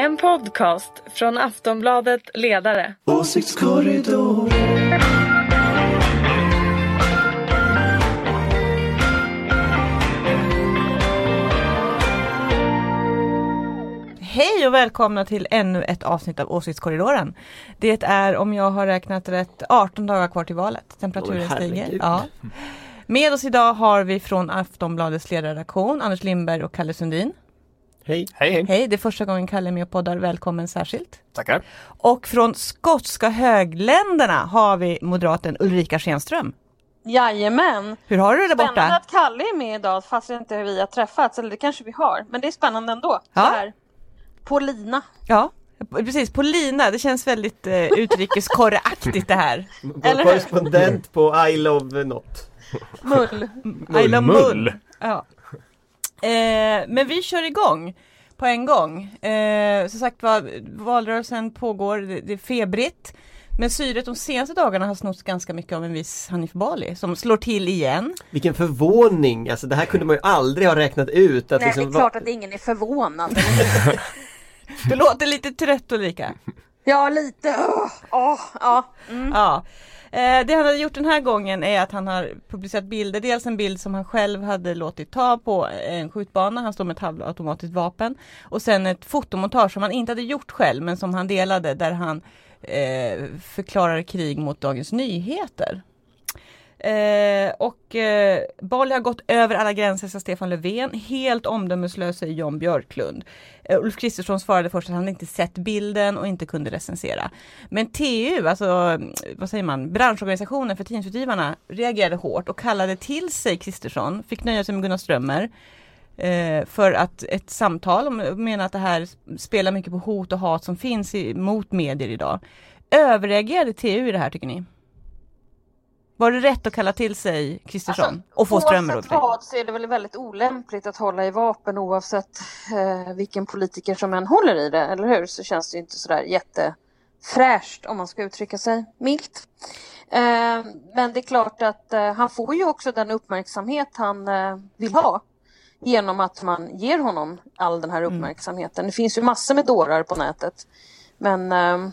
En podcast från Aftonbladet Ledare. Åsiktskorridor. Hej och välkomna till ännu ett avsnitt av Åsiktskorridoren. Det är om jag har räknat rätt 18 dagar kvar till valet. Temperaturen Oj, stiger. Ja. Med oss idag har vi från Aftonbladets ledarredaktion Anders Lindberg och Kalle Sundin. Hej. Hej, hej. Hej, det är första gången Kalle är med och poddar. Välkommen särskilt. Tackar. Och från skotska högländerna har vi moderaten Ulrika Schenström. Jajamän! Hur har du det där Spännande borta? att Kalle är med idag fast inte vi har träffats, eller det kanske vi har. Men det är spännande ändå. Ja. Här, på lina. Ja, precis. På lina. Det känns väldigt eh, utrikeskorreaktigt det här. Eller hur? Korrespondent på I love not. Mull. I love Mull. mull. Ja. Eh, men vi kör igång på en gång. Eh, som sagt var, valrörelsen pågår, det, det är febrigt. Men syret de senaste dagarna har snott ganska mycket av en viss Hanif Bali som slår till igen. Vilken förvåning, alltså det här kunde man ju aldrig ha räknat ut. Att Nej, liksom det är klart att ingen är förvånad. Du låter lite trött Ulrika. ja, lite. Åh, åh, ja. Mm. Ja. Eh, det han har gjort den här gången är att han har publicerat bilder. Dels en bild som han själv hade låtit ta på en skjutbana. Han står med ett halvautomatiskt vapen. Och sen ett fotomontage som han inte hade gjort själv men som han delade där han eh, förklarar krig mot Dagens Nyheter. Eh, och eh, Bali har gått över alla gränser, sa Stefan Löfven. Helt omdömeslös, säger Jan Björklund. Eh, Ulf Kristersson svarade först att han inte sett bilden och inte kunde recensera. Men TU, alltså vad säger man, branschorganisationen för tidningsutgivarna reagerade hårt och kallade till sig Kristersson, fick nöja sig med Gunnar Strömmer eh, för att ett samtal om menar att det här spelar mycket på hot och hat som finns i, mot medier idag. Överreagerade TU i det här tycker ni? Var det rätt att kalla till sig Kristersson och få Strömmer? Vad så är det väl väldigt olämpligt att hålla i vapen oavsett eh, vilken politiker som än håller i det, eller hur? Så känns det ju inte sådär jättefräscht om man ska uttrycka sig milt. Eh, men det är klart att eh, han får ju också den uppmärksamhet han eh, vill ha genom att man ger honom all den här uppmärksamheten. Det finns ju massor med dårar på nätet. Men ehm,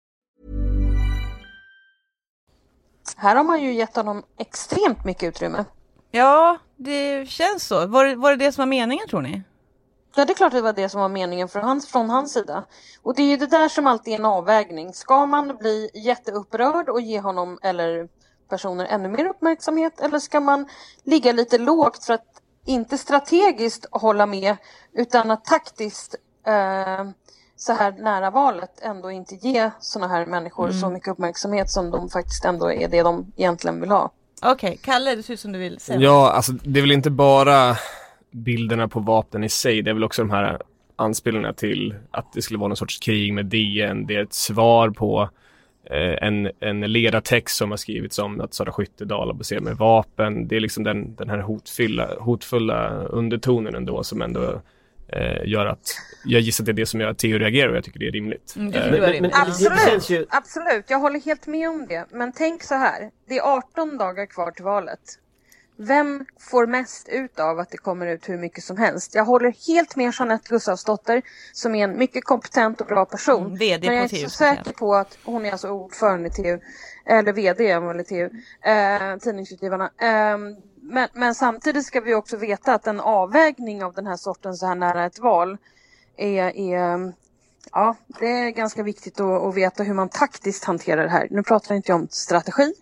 här har man ju gett honom extremt mycket utrymme. Ja, det känns så. Var, det- var det det som var meningen tror ni? Ja, det är klart att det var det som var meningen från hans, från hans sida. Och det är ju det där som alltid är en avvägning. Ska man bli jätteupprörd och ge honom eller personer ännu mer uppmärksamhet eller ska man ligga lite lågt för att inte strategiskt hålla med utan att taktiskt eh, så här nära valet ändå inte ge sådana här människor så mycket uppmärksamhet som de faktiskt ändå är det de egentligen vill ha. Okej, Kalle, det ser ut som du vill säga. Ja, alltså det är väl inte bara bilderna på vapnen i sig, det är väl också de här anspelningarna till att det skulle vara någon sorts krig med DN. Det är ett svar på eh, en, en ledartext som har skrivits om att Sara Skyttedal baserat med vapen. Det är liksom den, den här hotfulla, hotfulla undertonen ändå som ändå eh, gör att jag gissar att det är det som gör att Theo reagerar och jag tycker det är rimligt. Mm, det Eh, är Men, men, rimligt. känns ju, Absolut, jag håller helt med om det. Men tänk så här, det är 18 dagar kvar till valet. Vem får mest ut av att det kommer ut hur mycket som helst? Jag håller helt med Jeanette Gustafsdotter som är en mycket kompetent och bra person. Mm, VD men jag är på inte så säker på att hon är alltså ordförande i TU, eller VD i TU, eh, Tidningsutgivarna. Eh, men, men samtidigt ska vi också veta att en avvägning av den här sorten så här nära ett val är, är Ja, det är ganska viktigt att, att veta hur man taktiskt hanterar det här. Nu pratar inte jag om strategi,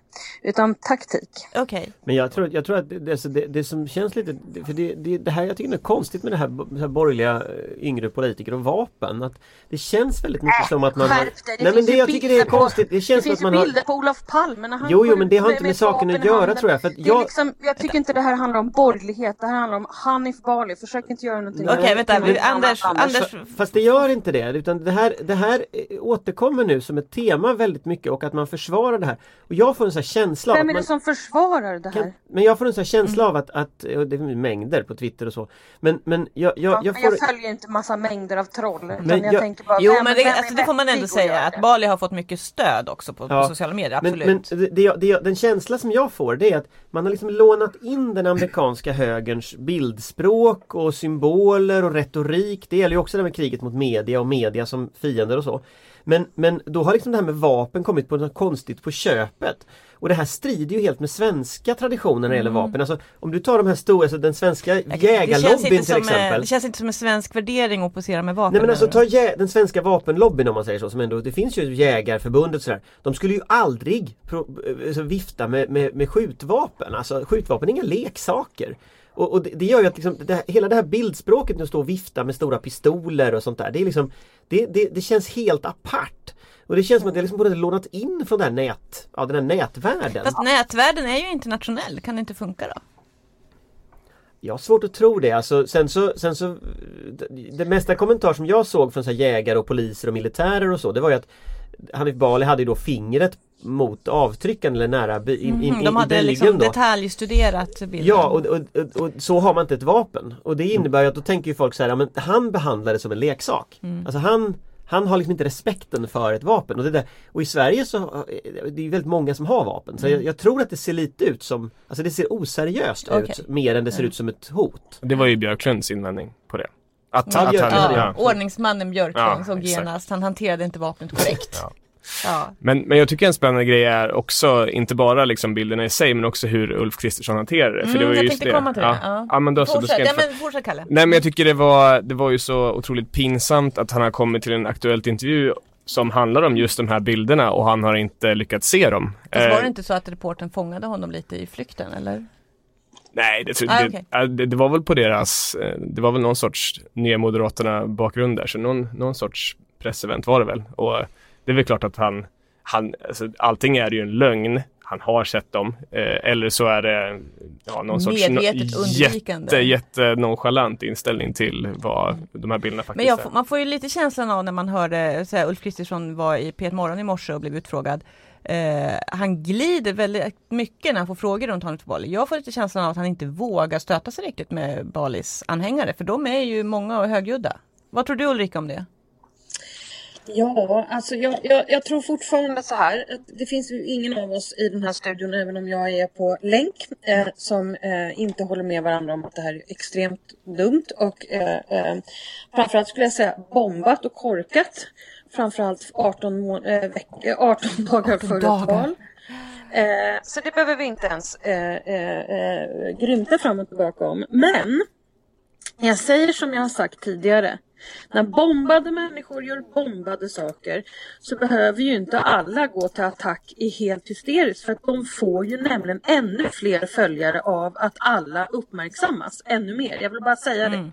utan taktik. Okej. Men jag tror, jag tror att det, alltså det, det som känns lite, för det, det, det här jag tycker är konstigt med det här, det här borgerliga eh, yngre politiker och vapen. Att det känns väldigt mycket som att man har... Äh, det Nej men det jag tycker det är bilder konstigt, det känns Det som finns att ju man har... bilder på Olof Palme när han Jo, jo, men det har inte med ett saken att göra, tror jag, för att jag- liksom, jag tycker inte det här handlar om borgerlighet, det här handlar om Hanif Bali. Försök inte göra någonting. Okej, vänta. Men- Anders, Anders. Fast det gör inte det utan det här, det här eh, återkommer nu som ett tema väldigt mycket och att man försvarar det här. Och jag får en sån här känsla Vem är det man, som försvarar det här? kan, Men jag får en sån här känsla Mm. av att, att det är mängder på Twitter och så Men, men jag, jag, Ja, jag men får jag följer inte massa mängder av troll. Men jag, jag- tänker bara, Jo vem- men det, vem alltså, det får man ändå säga att det? Bali har fått mycket stöd också på, Ja. på sociala medier, Men, absolut. men det, det, den känsla som jag får det är att man har liksom lånat in den amerikanska högerns bildspråk och symboler och retorik. Det gäller ju också det med kriget mot media och media som fiender och så. Men, men då har liksom det här med vapen kommit på något konstigt på köpet. Och det här strider ju helt med svenska traditioner när det gäller vapen. Alltså om du tar de här stora, alltså den svenska jägarlobbyn till eh, exempel. det känns inte som en svensk värdering att posera med vapen. Nej men alltså ta den svenska vapenlobbyn om man säger så, som ändå, det finns ju jägarförbundet och sådär. De skulle ju aldrig pro, alltså, vifta med, med, med skjutvapen, alltså skjutvapen är inga leksaker. Och, och det, det gör ju att liksom, det hela det här bildspråket nu står och vifta med stora pistoler och sånt där, det är liksom Det, det, det känns helt apart. Och det känns som att det liksom både lånat in från den här nät, ja, den här nätvärlden. Fast nätvärlden är ju internationell, kan det inte funka då? Jag har svårt att tro det. Alltså, sen så, sen så Det mesta kommentar som jag såg från så jägare och poliser och militärer och så Det var ju att Hanif Bali hade ju då fingret mot avtryckaren eller nära bi- in, in, Mm, de i hade bilen liksom då. detaljstuderat bilden. Ja och, och, och, och så har man inte ett vapen. Och det innebär ju att då tänker ju folk så här, ja, men han behandlar det som en leksak. Mm. Alltså han han har liksom inte respekten för ett vapen. Och, det där, och i Sverige så det är ju väldigt många som har vapen. Så jag, jag tror att det ser lite ut som Alltså det ser oseriöst Mm. Okej. ut mer än det ser ut som ett hot. Det var ju Björklunds invändning på det. Att, att Björklund han, Ja, det. ja. ordningsmannen Björklund Ja, såg genast, han hanterade inte vapnet korrekt. Ja. Men, men jag tycker en spännande grej är också inte bara liksom bilderna i sig men också hur Ulf Kristersson hanterar det. För Mm, det var ju jag just tänkte komma till det, ja. ja. Ja. men då så, då ska Fortsätt, jag ja, inte... men fortsätt Kalle. Nej men jag tycker det var, det var ju så otroligt pinsamt att han har kommit till en aktuellt intervju som handlar om just de här bilderna och han har inte lyckats se dem. Fast var Eh, det inte så att reporten fångade honom lite i flykten eller? Nej, det, Ah, det, okej. ja, det, det var väl på deras, eh, det var väl någon sorts Nya Moderaterna bakgrund där, så någon, någon sorts pressevent var det väl. Och det är väl klart att han, han alltså, allting är ju en lögn. Han har sett dem. Eh, eller så är det ja, någon sorts undvikande. jätte, jätte nonchalant inställning till vad de här bilderna faktiskt Men jag, är. man får ju lite känslan av när man hörde så här, Ulf Kristersson var i P1 Morgon i morse och blev utfrågad. Eh, han glider väldigt mycket när han får frågor runt Hanif Bali. Jag får lite känslan av att han inte vågar stöta sig riktigt med Balis anhängare för de är ju många och högljudda. Vad tror du Ulrika om det? Ja, alltså jag, jag, jag tror fortfarande så här. Att det finns ju ingen av oss i den här studion, även om jag är på länk, eh, som eh, inte håller med varandra om att det här är extremt dumt och eh, eh, framförallt skulle jag säga bombat och korkat. Framförallt 18, må- eh, veck- eh, 18 dagar 18 före dagar. val. Eh, så det behöver vi inte ens eh, eh, eh, grymta fram och tillbaka om. Men jag säger som jag har sagt tidigare. När bombade människor gör bombade saker så behöver ju inte alla gå till attack i helt hysteriskt för att de får ju nämligen ännu fler följare av att alla uppmärksammas ännu mer. Jag vill bara säga det.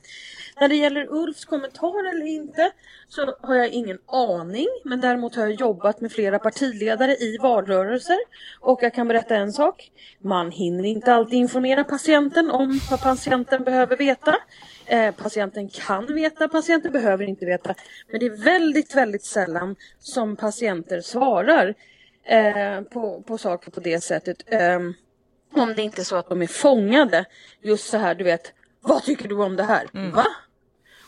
När det gäller Ulfs kommentar eller inte så har jag ingen aning men däremot har jag jobbat med flera partiledare i valrörelser och jag kan berätta en sak. Man hinner inte alltid informera patienten om vad patienten behöver veta. Eh, patienten kan veta, patienten behöver inte veta. Men det är väldigt, väldigt sällan som patienter svarar eh, på, på saker på det sättet. Ehm, om det inte är så att de är fångade. Just så här, du vet. Vad tycker du om det här? Va?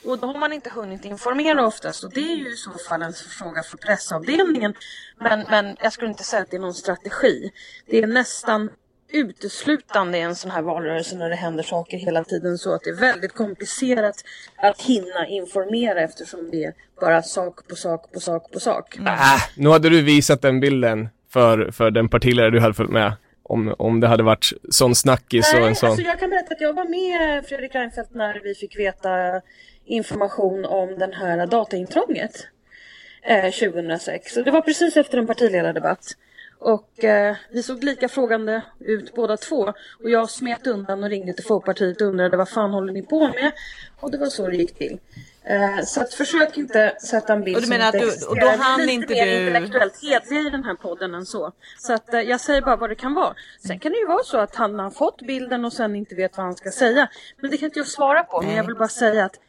Och då har man inte hunnit informera oftast. Och det är ju i så fall en fråga för pressavdelningen. Men, men jag skulle inte säga att det är någon strategi. Det är nästan uteslutande i en sån här valrörelse när det händer saker hela tiden så att det är väldigt komplicerat att hinna informera eftersom det är bara sak på sak på sak på sak. Äh, nu hade du visat den bilden för, för den partiledare du hade följt med. Om, om det hade varit sån snackis och en sån... alltså jag kan berätta att jag var med Fredrik Reinfeldt när vi fick veta information om den här dataintrånget eh, 2006. Och det var precis efter en partiledardebatt. Och eh, vi såg lika frågande ut båda två. Och jag smet undan och ringde till Folkpartiet och undrade vad fan håller ni på med? Och det var så det gick till. Eh, så att försök inte sätta en bild Och du som menar inte att du- existerar. och då hann lite inte mer du- intellektuellt hedliga i den här podden än så. Så att eh, jag säger bara vad det kan vara. Sen kan det ju vara så att han har fått bilden och sen inte vet vad han ska säga. Men det kan inte jag svara på. Men jag vill bara säga att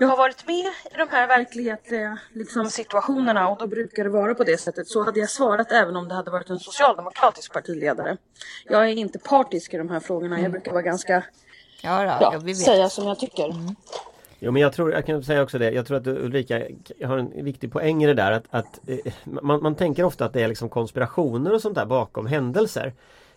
jag har varit med i de här verklighetsliga liksom, situationerna och då brukar det vara på det sättet. Så hade jag svarat även om det hade varit en socialdemokratisk partiledare. Jag är inte partisk i de här frågorna. Jag brukar vara ganska, Ja, då, ja, ja, vi vet. säga som jag tycker. Jo men jag tror, jag kan säga också det, jag tror att Ulrika har en viktig poäng i det där att, att eh, man, man tänker ofta att det är liksom konspirationer och sånt där bakom händelser.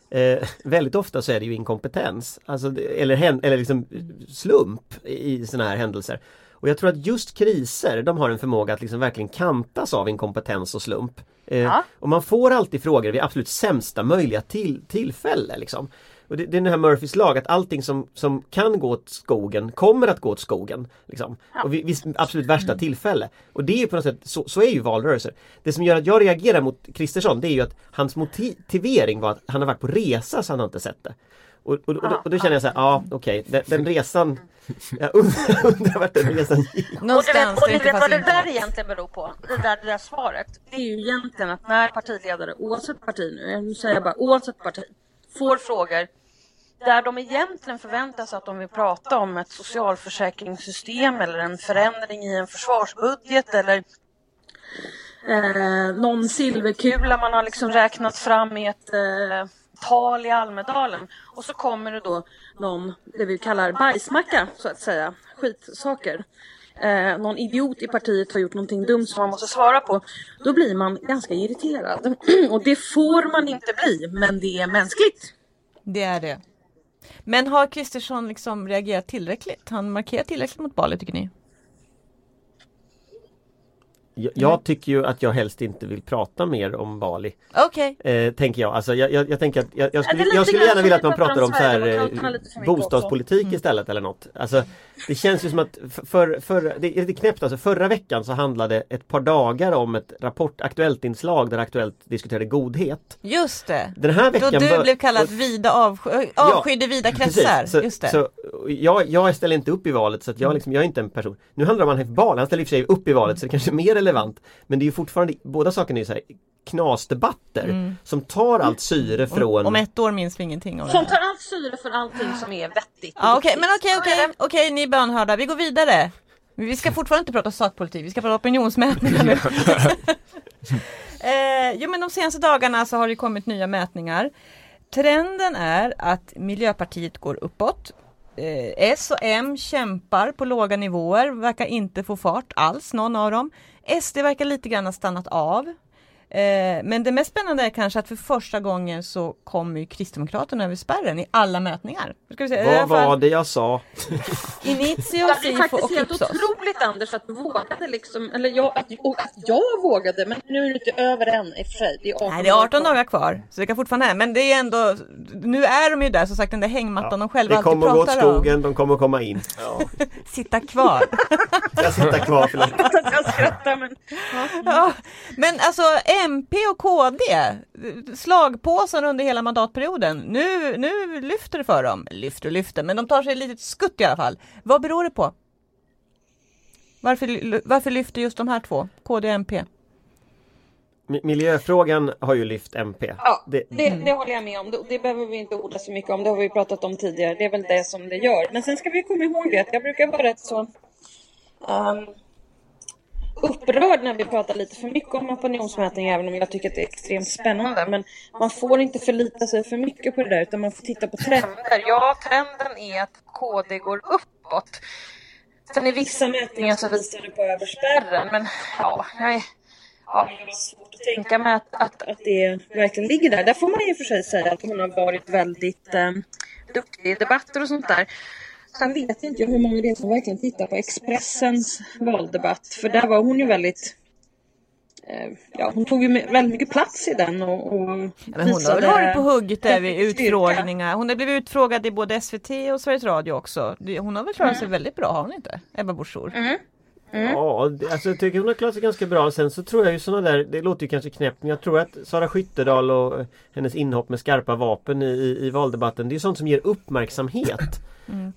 Eh, väldigt ofta så är det ju inkompetens, alltså, eller, eller liksom slump i, i sådana här händelser. Och jag tror att just kriser, de har en förmåga att liksom verkligen kantas av inkompetens och slump. Eh, Och man får alltid frågor vid absolut sämsta möjliga till, tillfälle. Liksom. Och det, det är den här Murphys lag att allting som, som kan gå åt skogen kommer att gå åt skogen. Liksom. Och vid, vid absolut värsta tillfälle. Och det är ju på något sätt, så, så är ju valrörelser. Det som gör att jag reagerar mot Kristersson det är ju att hans motivering var att han har varit på resa så han har inte sett det. Och, och, och, då, och då känner jag så här, ja okej, den, den resan Jag undrar, undrar vart den resan gick. Och du vet, och du vet vad det där egentligen beror på? Det där, det där svaret. Det är ju egentligen att när partiledare, oavsett parti nu, nu säger jag bara oavsett parti, får frågor där de egentligen förväntar sig att de vill prata om ett socialförsäkringssystem eller en förändring i en försvarsbudget eller eh, någon silverkula man har liksom räknat fram i ett eh, tal i Almedalen. Och så kommer det då någon, det vi kallar bajsmacka så att säga, skitsaker. Eh, någon idiot i partiet har gjort någonting dumt som man måste svara på. Då blir man ganska irriterad. Och det får man inte bli, men det är mänskligt. Det är det. Men har Kristersson liksom reagerat tillräckligt? Han markerat tillräckligt mot Bali tycker ni? Jag, jag tycker ju att jag helst inte vill prata mer om Bali. Okej. Eh, tänker jag. Alltså, jag, jag, jag tänker att jag, jag skulle, skulle gärna vilja vi att man pratar om så här, eh, bostadspolitik Mm. istället eller något. Alltså, det känns ju som att för, för, det är lite knäppt alltså. Förra veckan så handlade ett par dagar om ett Rapport Aktuellt-inslag där Aktuellt diskuterade godhet. Just det. Den här Då veckan du bör- blev kallad vida avsky, avskydde vida kretsar. Så, Just det. Så, jag, jag ställer inte upp i valet så att jag, liksom, jag är inte en person Nu handlar det om Hanif Bali, han ställer i och för sig upp i valet så det kanske är mer relevant Men det är ju fortfarande, båda sakerna är så här knasdebatter som tar allt syre från Mm. Om ett år minns vi ingenting om det. Som tar allt syre för allting som är vettigt. Ja, okej, viktigt. men okej, okej, okej, ni är bönhörda. Vi går vidare. Vi ska fortfarande inte prata sakpolitik, vi ska prata opinionsmätningar nu. eh, jo, men de senaste dagarna så har det kommit nya mätningar. Trenden är att Miljöpartiet går uppåt. Eh, S och M kämpar på låga nivåer, verkar inte få fart alls, någon av dem. SD verkar lite grann ha stannat av. Eh, men det mest spännande är kanske att för första gången så kommer ju Kristdemokraterna över spärren i alla mätningar. Ska vi se, i alla Vad fall var det jag sa? Initio, Det är faktiskt helt otroligt Anders att du vågade liksom, eller jag, att, och att jag vågade, men nu är det inte över än i och för sig. Det är 18, Nej, det är 18 dagar kvar, så det kan fortfarande hända. Men det är ändå, nu är de ju där, som sagt den där hängmattan de själva Det alltid kommer att gå åt pratar om. skogen, de kommer komma in. Sitta kvar. Jag sitter kvar för länge. att jag skrattar men... ja. Men alltså MP och KD, slagpåsen under hela mandatperioden. Nu, nu lyfter det för dem. Lyfter och lyfter, men de tar sig ett litet skutt i alla fall. Vad beror det på? Varför, varför lyfter just de här två, KD och MP? Mi- Miljöfrågan har ju lyft MP. Ja, Det- det, det håller jag med om. Det, det behöver vi inte orda så mycket om. Det har vi pratat om tidigare. Det är väl det som det gör. Men sen ska vi komma ihåg det att jag brukar vara rätt så ehm, upprörd när vi pratar lite för mycket om opinionsmätning även om jag tycker att det är extremt spännande. Men man får inte förlita sig för mycket på det där utan man får titta på trender. Ja, trenden är att KD går uppåt. Sen i vissa mätningar så visar det på över spärren. Men ja, är... Ja, svårt att tänka mig att, att, att det verkligen ligger där. Där får man i och för sig säga att hon har varit väldigt eh, duktig i debatter och sånt där. Sen vet inte jag hur många det är som verkligen tittar på Expressens valdebatt. För där var hon ju väldigt... Eh, ja, hon tog ju väldigt mycket plats i den och, och Men hon har väl varit på hugget där vid utfrågningar. Hon har blivit utfrågad i både SVT och Sveriges Radio också. Hon har väl klarat sig väldigt bra, har hon inte? Ebba Busch Thor. Ja, alltså jag tycker hon har klarat sig ganska bra. Sen så tror jag ju sådana där, det låter ju kanske knäppt men jag tror att Sara Skyttedal och eh, hennes inhopp med skarpa vapen i, i, i valdebatten det är sånt som ger uppmärksamhet.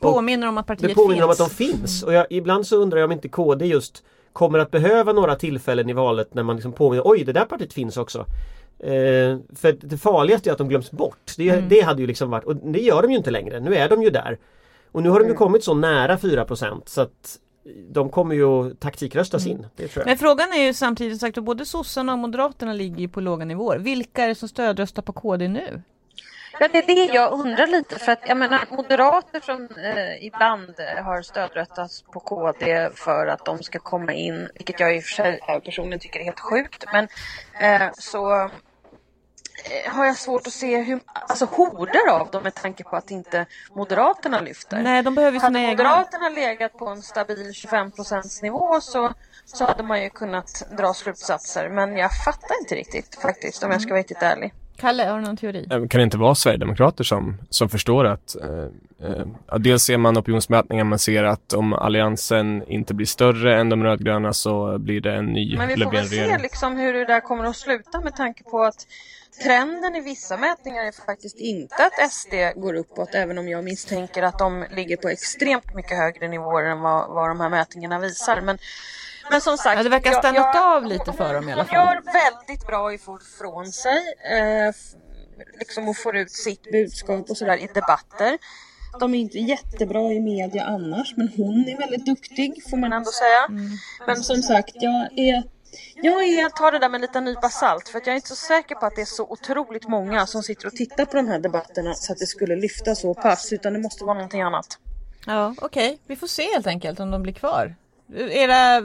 Påminner om att partiet Det påminner om att finns. de finns och jag, ibland så undrar jag om inte KD just kommer att behöva några tillfällen i valet när man liksom påminner oj det där partiet finns också. Eh, för det farligaste är att de glöms bort. Det, Mm. det hade ju liksom varit, och det gör de ju inte längre. Nu är de ju där. Och nu har de ju kommit så nära 4% så att de kommer ju att taktikröstas in. Det tror jag. Men frågan är ju samtidigt sagt att både sossarna och moderaterna ligger ju på låga nivåer. Vilka är det som stödröstar på KD nu? Ja, det är det jag undrar lite för att jag menar moderater som eh, ibland eh, har stödröstats på KD för att de ska komma in, vilket jag i och för sig eh, personligen tycker är helt sjukt, men eh, så har jag svårt att se hur, alltså horder av dem med tanke på att inte Moderaterna lyfter. Nej, de behöver ju Hade sina egna. Moderaterna legat på en stabil 25 nivå så, så hade man ju kunnat dra slutsatser. Men jag fattar inte riktigt faktiskt om jag ska vara riktigt ärlig. Kalle, har du någon teori? Eh, Kan det inte vara Sverigedemokrater som, som förstår att eh, eh, dels ser man opinionsmätningar, man ser att om alliansen inte blir större än de rödgröna så blir det en ny Men vi får väl se liksom hur det där kommer att sluta med tanke på att trenden i vissa mätningar är faktiskt inte att SD går uppåt även om jag misstänker att de ligger på extremt mycket högre nivåer än vad, vad de här mätningarna visar. Men, men som sagt. Ja, det verkar stannat jag- av lite för dem i alla fall. gör väldigt bra ifrån sig. Eh, liksom och får ut sitt budskap och sådär i debatter. De är inte jättebra i media annars men hon är väldigt duktig får man ändå säga. Men som sagt, jag är jag är, tar det där med en liten nypa salt för att jag är inte så säker på att det är så otroligt många som sitter och tittar på de här debatterna så att det skulle lyfta så pass utan det måste vara någonting annat. Ja, okej. Vi får se helt enkelt om de blir kvar. Era,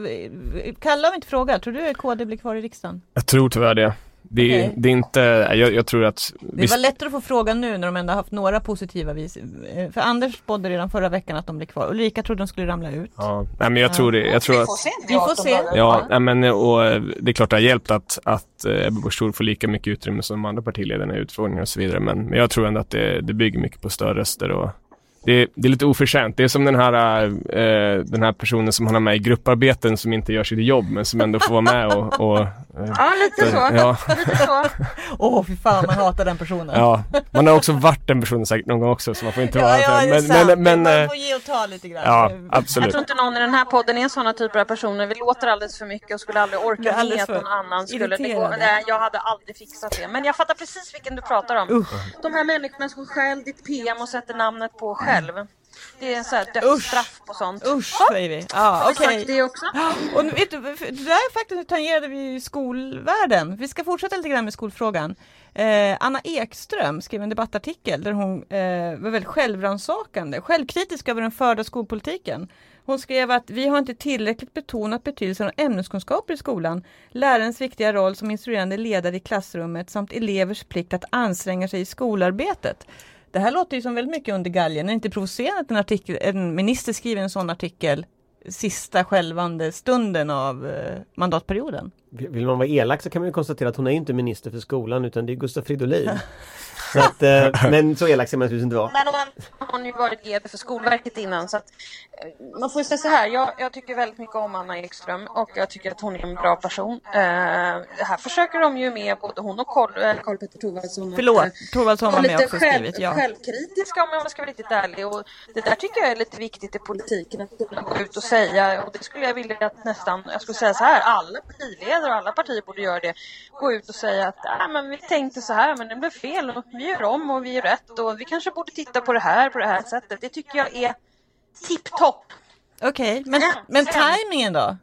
Kalle har vi inte frågat, tror du att KD blir kvar i riksdagen? Jag tror tyvärr det. Det, är- Okej. det är inte, jag, jag tror att Det var lättare att få frågan nu när de ändå haft några positiva vis. eh, För Anders spådde redan förra veckan att de blir kvar. Ulrika trodde de skulle ramla ut. Ja, nej men jag tror det. Jag tror Vi att får se. Vi får se. Ja, nej, men och eh, det är klart det har hjälpt att, att eh, Ebba Busch får lika mycket utrymme som de andra partiledarna i utfrågningar och så vidare. Men, men jag tror ändå att det, det bygger mycket på stödröster och det, det är lite oförtjänt. Det är som den här, eh, den här personen som han har med i grupparbeten som inte gör sitt jobb men som ändå får vara med och, och eh, Ja, lite så. ja. Åh, fy fan man hatar den personen. ja, man har också varit den personen säkert någon gång också så man får inte vara ja, ja, det men, sant. men, men, man får ge och ta lite grann. ja, Jag absolut. tror inte någon i den här podden är sådana typer av personer. Vi låter alldeles för mycket och skulle aldrig orka med att någon annan skulle... Det går, nej, jag hade aldrig fixat det. Men jag fattar precis vilken du pratar om. De här människorna som stjäl ditt PM och sätter namnet på själv. Det är så här dödsstraff på sånt. Usch säger vi. Ja, okej. sagt det också? Och vet du, det där är faktiskt tangerade vi skolvärlden. Vi ska fortsätta lite grann med skolfrågan. Eh, Anna Ekström skrev en debattartikel där hon eh, var väldigt självrannsakande, självkritisk över den förda skolpolitiken. Hon skrev att vi har inte tillräckligt betonat betydelsen av ämneskunskaper i skolan, lärarens viktiga roll som instruerande ledare i klassrummet samt elevers plikt att anstränga sig i skolarbetet. Det här låter ju som väldigt mycket under galgen. Är det inte provocerande att en, artikel, en minister skriver en sån artikel sista skälvande stunden av eh, mandatperioden? Vill man vara elak så kan man ju konstatera att hon är inte minister för skolan utan det är Gustav Fridolin. så att, eh, men så elak ska man naturligtvis inte vara. Men hon har ju varit GD för Skolverket innan så att eh, man får ju säga så här. Jag, jag tycker väldigt mycket om Anna Ekström och jag tycker att hon är en bra person. Eh, här försöker de ju med både hon och Karl, eh, Karl Petter Thorwaldsson. Förlåt, Thorwaldsson var med lite också och själv, skrivit. Ja. självkritiska om jag ska vara riktigt ärlig. Och det där tycker jag är lite viktigt i politiken att kunna gå ut och säga och det skulle jag vilja att nästan, jag skulle säga så här, alla partiledare och alla partier borde göra det. Gå ut och säga att äh, men vi tänkte så här men det blev fel och vi gör om och vi gör rätt och vi kanske borde titta på det här på det här sättet. Det tycker jag är tipptopp. Okej, men, Ja, men sen. tajmingen då?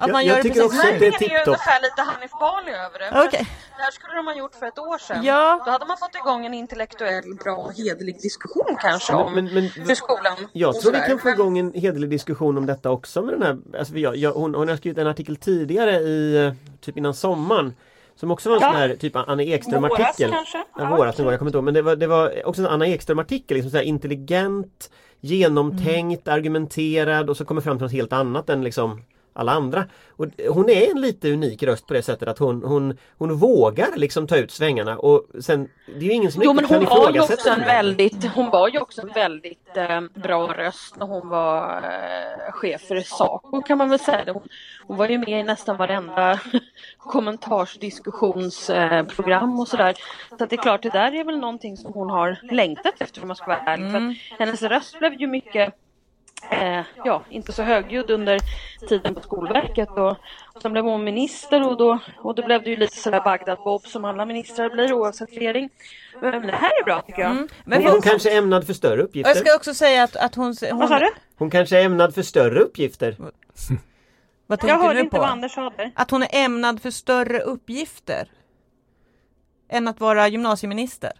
Att Jag- man jag gör det tycker precis också att det är Det är tipptopp. lite Hanif Bali över det. Okej. Det här skulle de ha gjort för ett år sedan. Ja. Då hade man fått igång en intellektuell, bra hederlig diskussion kanske Men- om men- men- hur skolan Jag tror vi kan få igång en hederlig diskussion om detta också med den här alltså jag, jag, hon, hon har skrivit en artikel tidigare i eh, typ innan sommaren Som också var en Ja. sån här typ Anna Ekström Våras artikel kanske? Ja, våras nu var jag kommer inte ihåg men det var, det var också en Anna Ekström artikel liksom så här intelligent Genomtänkt, argumenterad och så kommer fram till något helt annat än liksom alla andra. Och hon är en lite unik röst på det sättet att hon, hon, hon vågar liksom ta ut svängarna och sen det är ju ingen som Jo men hon kan var ju också en väldigt, hon var ju också en väldigt eh, bra röst när hon var eh, chef för Saco kan man väl säga. Hon, hon var ju med i nästan varenda kommentarsdiskussionsprogram eh, och sådär. Så att det är klart, det där är väl någonting som hon har längtat efter om man ska vara ärlig. För att hennes röst blev ju mycket eh, ja, inte så högljudd under tiden på Skolverket och sen blev hon minister och då, och då blev det ju lite sådär Bagdad-Bob som alla ministrar blir oavsett regering. Men det här är bra tycker jag. Men Hon, hon kanske är ämnad för större och jag uppgifter. ska också säga att, att hon, hon Vad sa du? Hon kanske är ämnad för större uppgifter. Vad Jag tänkte hörde du inte på? vad Anders sa. Att hon är ämnad för större uppgifter. Än att vara gymnasieminister.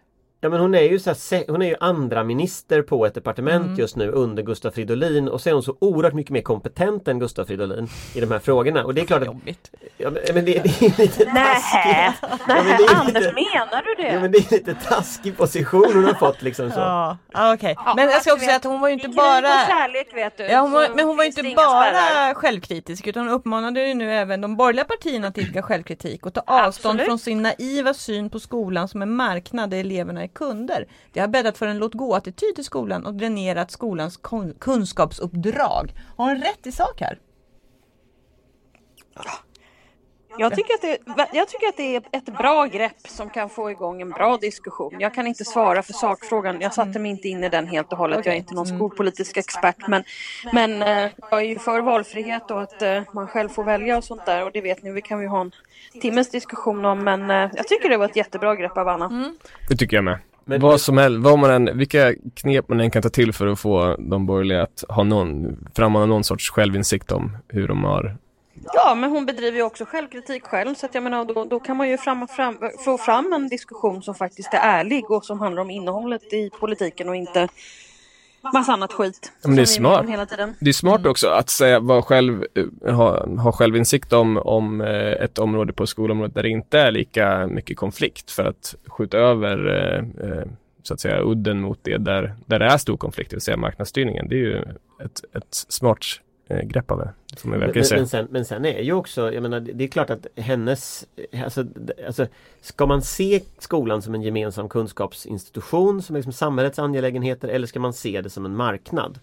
Ja men hon är ju så här, hon är ju andra minister på ett departement Mm. just nu under Gustaf Fridolin och så är hon så oerhört mycket mer kompetent än Gustaf Fridolin i de här frågorna och det är klart att Jobbigt. ja, men, det, det är lite Nej, taskigt. Ja, men Anders lite, menar du det? ja, men det är lite taskig position hon har fått liksom så. Ja, ja okej. Men jag ska också säga att hon var ju inte bara... kärlek vet du. Ja, hon var, men hon var finns inte bara självkritisk utan hon uppmanade ju nu även de borgerliga partierna att idka självkritik och ta avstånd Absolut. från sin naiva syn på skolan som en marknad där eleverna är kunder. Det har bäddat för en låt gå-attityd till skolan och dränerat skolans kun- kunskapsuppdrag. Har hon rätt i sak här? Jag tycker, att det, jag tycker att det är ett bra grepp som kan få igång en bra diskussion. Jag kan inte svara för sakfrågan. Jag satte mig inte in i den helt och hållet. Jag är inte någon skolpolitisk expert. Men, men eh, jag är ju för valfrihet och att eh, man själv får välja och sånt där. Och det vet ni, vi kan ju ha en timmes diskussion om. Men eh, jag tycker det var ett jättebra grepp av Anna. Det tycker jag med. Men- vad som helst, vad man än, vilka knep man än kan ta till för att få de borgerliga att ha någon, frammana någon sorts självinsikt om hur de har Ja, men hon bedriver ju också självkritik själv. Så att jag menar, då, då kan man ju fram, fram, få fram en diskussion som faktiskt är ärlig och som handlar om innehållet i politiken och inte massa annat skit. men det är smart. Hela tiden. Det är smart också att säga vad själv, eh, ha, ha självinsikt om, om eh, ett område på skolområdet där det inte är lika mycket konflikt för att skjuta över eh, så att säga udden mot det där, där det är stor konflikt, det vill säga marknadsstyrningen. Det är ju ett, ett smart grepp av det, det får man Men, men, sen, men sen är ju också, jag menar det är klart att hennes alltså, alltså, Ska man se skolan som en gemensam kunskapsinstitution som är liksom samhällets angelägenheter eller ska man se det som en marknad?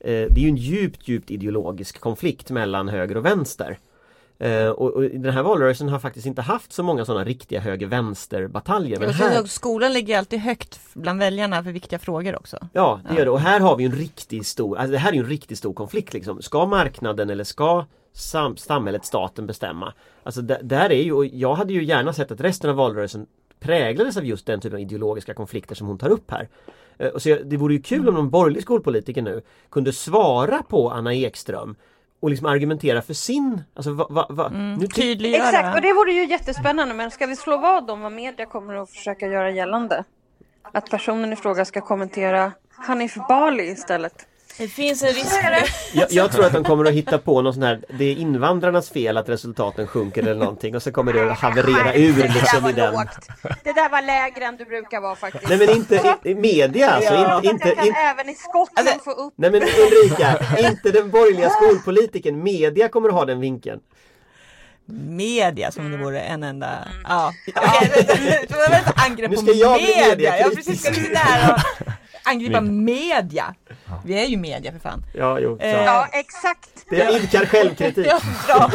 Eh, det är ju en djupt, djupt ideologisk konflikt mellan höger och vänster. Eh, och, och den här valrörelsen har faktiskt inte haft så många sådana riktiga höger-vänster-bataljer. Men här, Skolan ligger alltid högt bland väljarna för viktiga frågor också. Ja, det gör det. Och här har vi en riktigt stor, alltså det här är en riktigt stor konflikt liksom. Ska marknaden eller ska sam samhället, staten bestämma? Alltså där, är ju, och jag hade ju gärna sett att resten av valrörelsen präglades av just den typen av ideologiska konflikter som hon tar upp här. Eh, Och så det vore ju kul om någon borgerlig skolpolitiker nu kunde svara på Anna Ekström och liksom argumentera för sin, alltså va, va, va, nu ty- Tydliggöra. Exakt, och det vore ju jättespännande. Men ska vi slå vad om vad media kommer att försöka göra gällande? Att personen i fråga ska kommentera Hanif Bali istället. Det finns en risk för det. jag, jag tror att de kommer att hitta på någon sån här, det är invandrarnas fel att resultaten sjunker eller någonting och så kommer det att haverera ur liksom i den. Det där var lägre än du brukar vara faktiskt. Nej men inte i, i media alltså, Jag inte, inte, jag kan inte även i Skottland få upp Nej men Ulrika, inte den borgerliga skolpolitiken, media kommer att ha den vinkeln. Media som det vore en enda... Ja. Okej, vänta, det var ett angrepp Nu på ska jag bli media. Ja mediakritisk. precis, ska du sitta här och angripa media? Vi är ju media för fan. Ja, jo. Eh, Ja, exakt. Det idkar självkritik. Ja, bra.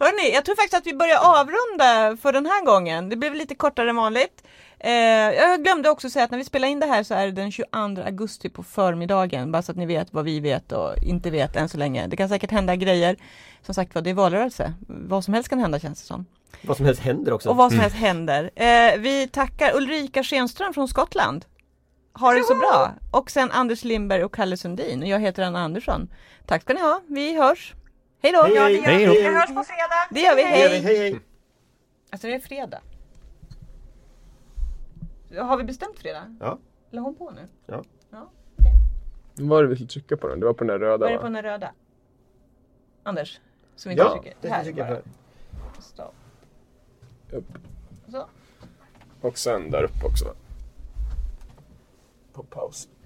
Hörrni, jag tror faktiskt att vi börjar avrunda för den här gången. Det blev lite kortare än vanligt. Eh, jag glömde också säga att när vi spelar in det här så är det den 22 augusti på förmiddagen. Bara så att ni vet vad vi vet och inte vet än så länge. Det kan säkert hända grejer. Som sagt var, det är valrörelse. Vad som helst kan hända känns det som. Vad som helst händer också. Och vad som helst händer. Eh, vi tackar Ulrika Schenström från Skottland. Ha det så bra! Och sen Anders Lindberg och Kalle Sundin. Och jag heter Anna Andersson. Tack ska ni ha. Vi hörs. Hej då! Hej, hej, Hej då. Vi hörs på fredag. Det gör vi. Hej, Hej! hej, hej. Alltså det är fredag. Har vi bestämt fredag? Ja. La hon på nu? Ja. ja. Vad var det vi skulle trycka på den? Det var på den där röda Vad är det på den röda? Anders? Som inte Ja, trycker. det jag trycka bara. Stopp. Upp. Så. Och sen där uppe också va? På paus.